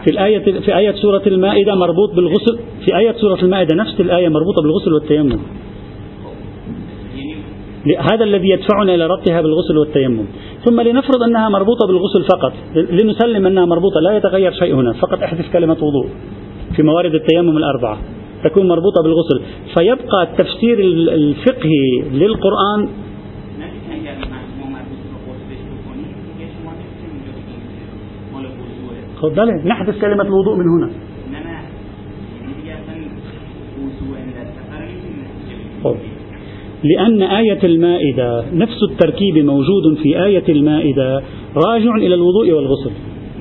في الآية في آية سورة المائدة مربوط بالغسل. في آية سورة المائدة نفس الآية مربوطة بالغسل والتيمم. هذا الذي يدفعنا إلى ربطها بالغسل والتيمم. ثم لنفرض أنها مربوطة بالغسل فقط. لنسلم أنها مربوطة. لا يتغير شيء هنا. فقط أحذف كلمة وضوء في موارد التيمم الأربعة. تكون مربوطة بالغسل. فيبقى التفسير الفقهي للقرآن خذ بالك نحذف كلمة الوضوء من هنا. لأن آية المائدة نفس التركيب موجود في آية المائدة راجع إلى الوضوء والغسل.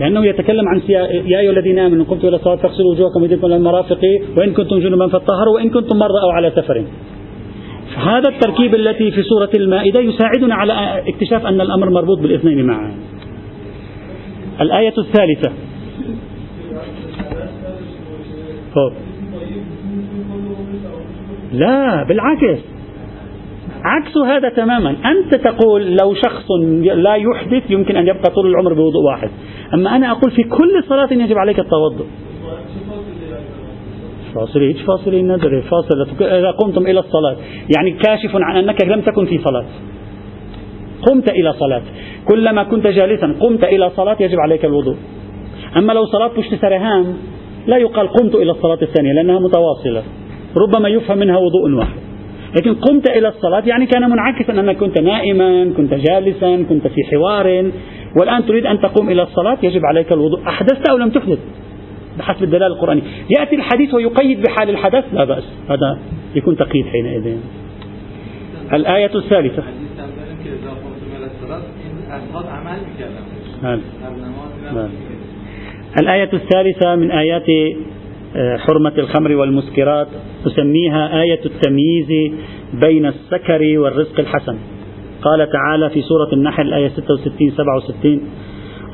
لأنه يتكلم عن يا أيها الذين آمنوا قمتم إلى الصلاة فاغسلوا وجوهكم وأيديكم إلى المرافق وإن كنتم جنبا فطهروا وإن كنتم مرضى أو على سفر. هذا التركيب التي في سورة المائدة يساعدنا على اكتشاف أن الأمر مربوط بالاثنين معا. الآية الثالثة. لا بالعكس. عكس هذا تماما. أنت تقول لو شخص لا يحدث يمكن أن يبقى طول العمر بوضوء واحد. أما أنا أقول في كل صلاة يجب عليك التوضؤ. فاصل إيش فاصل النذر فاصل. إذا قمتم إلى الصلاة. يعني كاشف عن أنك لم تكن في صلاة. قمت إلى صلاة. كلما كنت جالسا قمت إلى صلاة يجب عليك الوضوء. أما لو صلاة بشت سرهان لا يقال قمت إلى الصلاة الثانية لأنها متواصلة. ربما يفهم منها وضوء واحد. لكن قمت إلى الصلاة يعني كان منعكسا أنك كنت نائما كنت جالسا كنت في حوار. والآن تريد أن تقوم إلى الصلاة يجب عليك الوضوء. أحدثت أو لم تحدث؟ بحسب الدلالة القرآنية. يأتي الحديث ويقيد بحال الحدث؟ لا بأس. هذا يكون تقييد حينئذ. الآية الثالثة. الآية الثالثة من آيات آه، حرمة الخمر والمسكرات تسميها آية التمييز بين السكر والرزق الحسن. قال تعالى في سورة النحل الآية 66 67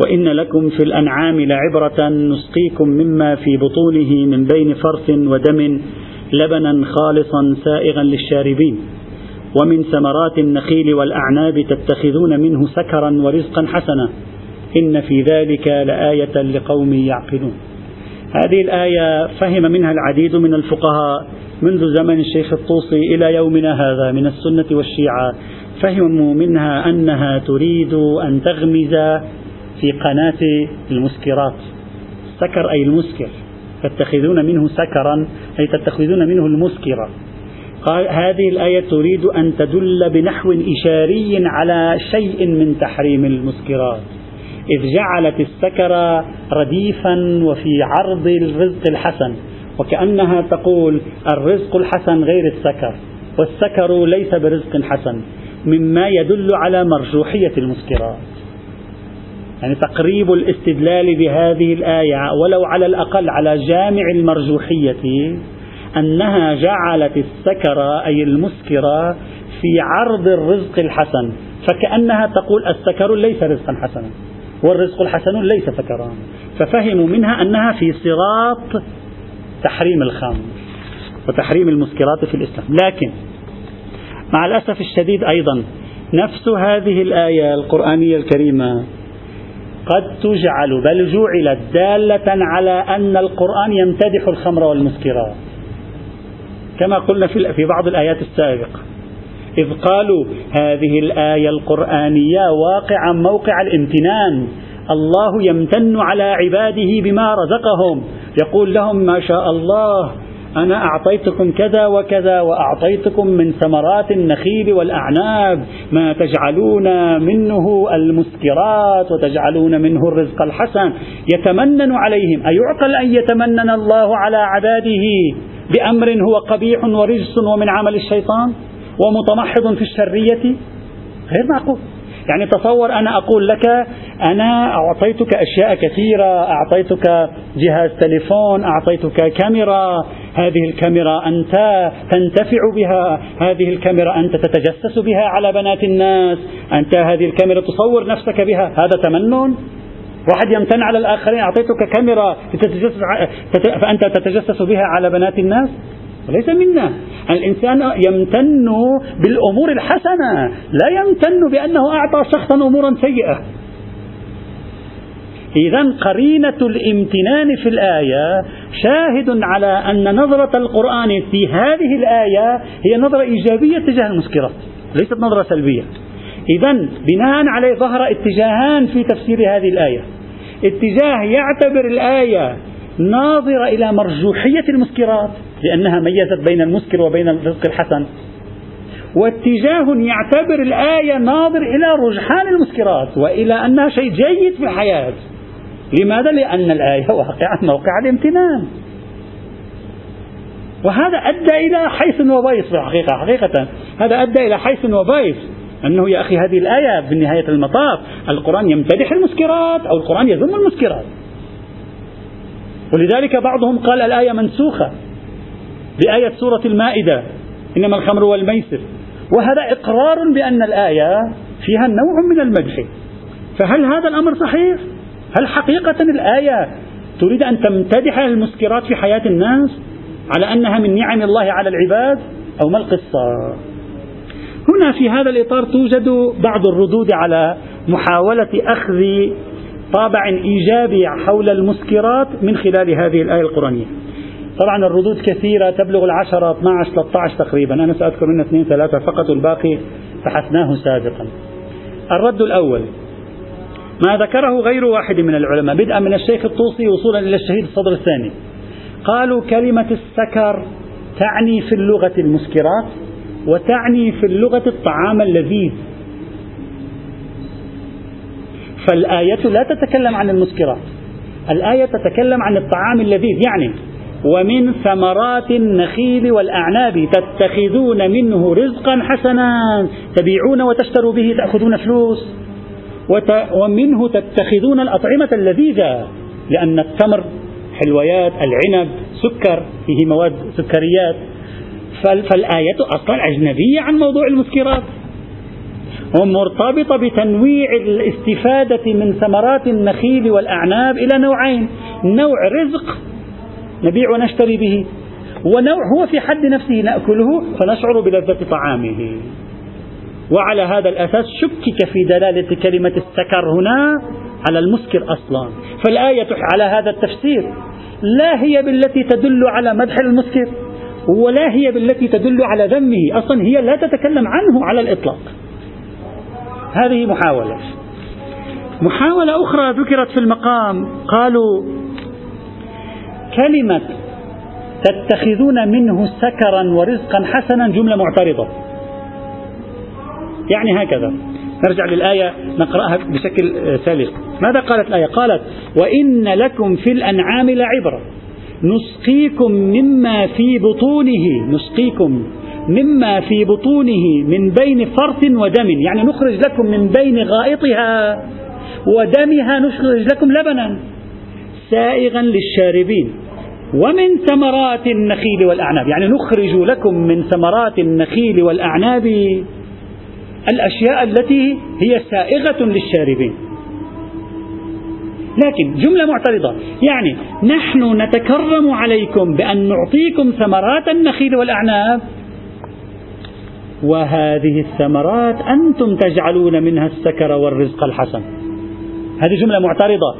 وإن لكم في الأنعام لعبرة نسقيكم مما في بطونه من بين فرث ودم لبنا خالصا سائغا للشاربين. ومن ثمرات النخيل والأعناب تتخذون منه سكرا ورزقا حسنا. إن في ذلك لآية لقوم يعقلون. هذه الآية فهم منها العديد من الفقهاء منذ زمن الشيخ الطوسي إلى يومنا هذا من السنة والشيعة فهموا منها أنها تريد أن تغمز في قناة المسكرات. سكر أي المسكر تتخذون منه سكرا أي تتخذون منه المسكرة قال هذه الآية تريد أن تدل بنحو إشاري على شيء من تحريم المسكرات. إذ جعلت السكر رديفا وفي عرض الرزق الحسن وكأنها تقول الرزق الحسن غير السكر والسكر ليس برزق حسن مما يدل على مرجوحية المسكرات يعني تقريب الاستدلال بهذه الآية ولو على الأقل على جامع المرجوحية أنها جعلت السكر أي المسكرة في عرض الرزق الحسن فكأنها تقول السكر ليس رزقا حسنا. والرزق الحسن ليس سكرا ففهموا منها أنها في صراط تحريم الخمر وتحريم المسكرات في الإسلام. لكن مع الأسف الشديد أيضا نفس هذه الآية القرآنية الكريمة قد تجعل بل جعلت دالة على أن القرآن يمتدح الخمر والمسكرات. كما قلنا في بعض الآيات السابقة. إذ قالوا هذه الآية القرآنية واقعا موقع الامتنان. الله يمتن على عباده بما رزقهم. يقول لهم ما شاء الله أنا أعطيتكم كذا وكذا وأعطيتكم من ثمرات النخيل والأعناب ما تجعلون منه المسكرات وتجعلون منه الرزق الحسن. يتمنن عليهم. أيعقل أن يتمنن الله على عباده بأمر هو قبيح ورجس ومن عمل الشيطان؟ ومتمحض في الشرية غير معقول. يعني تصور أنا أقول لك أنا أعطيتك أشياء كثيرة أعطيتك جهاز تليفون أعطيتك كاميرا هذه الكاميرا أنت تنتفع بها هذه الكاميرا أنت تتجسس بها على بنات الناس أنت هذه الكاميرا تصور نفسك بها هذا تمنن؟ واحد يمتن على الآخرين أعطيتك كاميرا فأنت تتجسس بها على بنات الناس؟ وليس منا. الإنسان يمتن بالأمور الحسنة لا يمتن بأنه أعطى شخصا أمورا سيئة. إذا قرينة الامتنان في الآية شاهد على أن نظرة القرآن في هذه الآية هي نظرة إيجابية تجاه المسكرات ليست نظرة سلبية. إذا بناء عليه ظهر اتجاهان في تفسير هذه الآية. اتجاه يعتبر الآية ناظرة إلى مرجوحية المسكرات لأنها ميزت بين المسكر وبين الرزق الحسن. واتجاه يعتبر الآية ناظر إلى رجحان المسكرات وإلى أنها شيء جيد في الحياة. لماذا؟ لأن الآية واقعة موقع الامتنان. وهذا أدى إلى حيث وبيص في الحقيقة حقيقة. هذا أدى إلى حيث وبيص أنه يا أخي هذه الآية في نهاية المطاف القرآن يمتدح المسكرات أو القرآن يذم المسكرات. ولذلك بعضهم قال الآية منسوخة بآية سورة المائدة إنما الخمر والميسر. وهذا إقرار بأن الآية فيها نوع من المدح. فهل هذا الأمر صحيح؟ هل حقيقة الآية تريد أن تمتدح المسكرات في حياة الناس على أنها من نعم الله على العباد أو ما القصة؟ هنا في هذا الإطار توجد بعض الردود على محاولة أخذ طابع إيجابي حول المسكرات من خلال هذه الآية القرآنية. طبعا الردود كثيرة تبلغ العشرة 12 13 تقريبا. أنا سأذكر منها اثنين ثلاثة فقط والباقي بحثناه سابقا. الرد الأول ما ذكره غير واحد من العلماء بدءا من الشيخ الطوسي وصولا إلى الشهيد الصدر الثاني. قالوا كلمة السكر تعني في اللغة المسكرات وتعني في اللغة الطعام اللذيذ فالآية لا تتكلم عن المسكرات. الآية تتكلم عن الطعام اللذيذ يعني ومن ثمرات النخيل والأعناب تتخذون منه رزقا حسنا تبيعون وتشتروا به تأخذون فلوس. ومنه تتخذون الأطعمة اللذيذة لأن التمر حلويات العنب سكر فيه مواد سكريات. فالآية أصلا أجنبية عن موضوع المسكرات. ومرتبطة بتنويع الاستفادة من ثمرات النخيل والأعناب إلى نوعين. نوع رزق نبيع ونشتري به ونوع هو في حد نفسه نأكله فنشعر بلذة طعامه. وعلى هذا الأساس شكك في دلالة كلمة السكر هنا على المسكر أصلا. فالآية على هذا التفسير. لا هي بالتي تدل على مدح المسكر ولا هي بالتي تدل على ذمه. أصلا هي لا تتكلم عنه على الإطلاق. هذه محاولة. محاولة أخرى ذكرت في المقام قالوا كلمة تتخذون منه سكرا ورزقا حسنا جملة معترضة. يعني هكذا. نرجع للآية نقرأها بشكل سلس ماذا قالت الآية؟ قالت وإن لكم في الأنعام لعبرة. نسقيكم مما في بطونه. نسقيكم. مما في بطونه من بين فرث ودم يعني نخرج لكم من بين غائطها ودمها نخرج لكم لبنا سائغا للشاربين. ومن ثمرات النخيل والأعناب يعني نخرج لكم من ثمرات النخيل والأعناب الأشياء التي هي سائغة للشاربين. لكن جملة معترضة يعني نحن نتكرم عليكم بأن نعطيكم ثمرات النخيل والأعناب وهذه الثمرات أنتم تجعلون منها السكر والرزق الحسن. هذه جملة معترضة.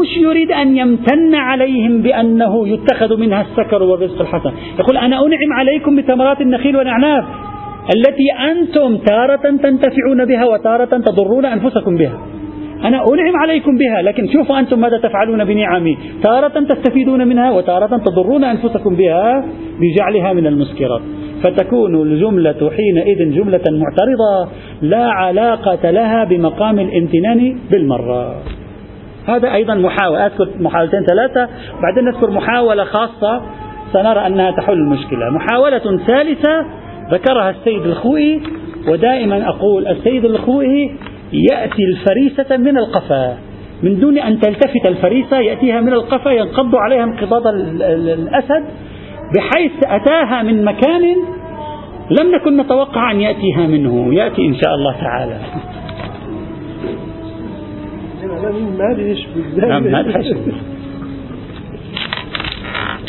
مش يريد أن يمتن عليهم بأنه يتخذ منها السكر والرزق الحسن. يقول أنا أنعم عليكم بثمرات النخيل والأعناب التي أنتم تارة تنتفعون بها وتارة تضرون أنفسكم بها. أنا أنعم عليكم بها لكن شوفوا أنتم ماذا تفعلون بنعمي. تارة تستفيدون منها وتارة تضرون أنفسكم بها بجعلها من المسكرات. فتكون الجملة حينئذ جملة معترضة لا علاقة لها بمقام الامتنان بالمرة. هذا أيضا محاولة. أذكر محاولتين ثلاثة بعدين نذكر محاولة خاصة سنرى أنها تحل المشكلة. محاولة ثالثة ذكرها السيد الخوئي ودائما أقول السيد الخوئي يأتي الفريسة من القفا. من دون أن تلتفت الفريسة يأتيها من القفا ينقض عليها انقضاض الأسد بحيث أتاها من مكان لم نكن نتوقع أن يأتيها منه. يأتي إن شاء الله تعالى. ما [LAUGHS]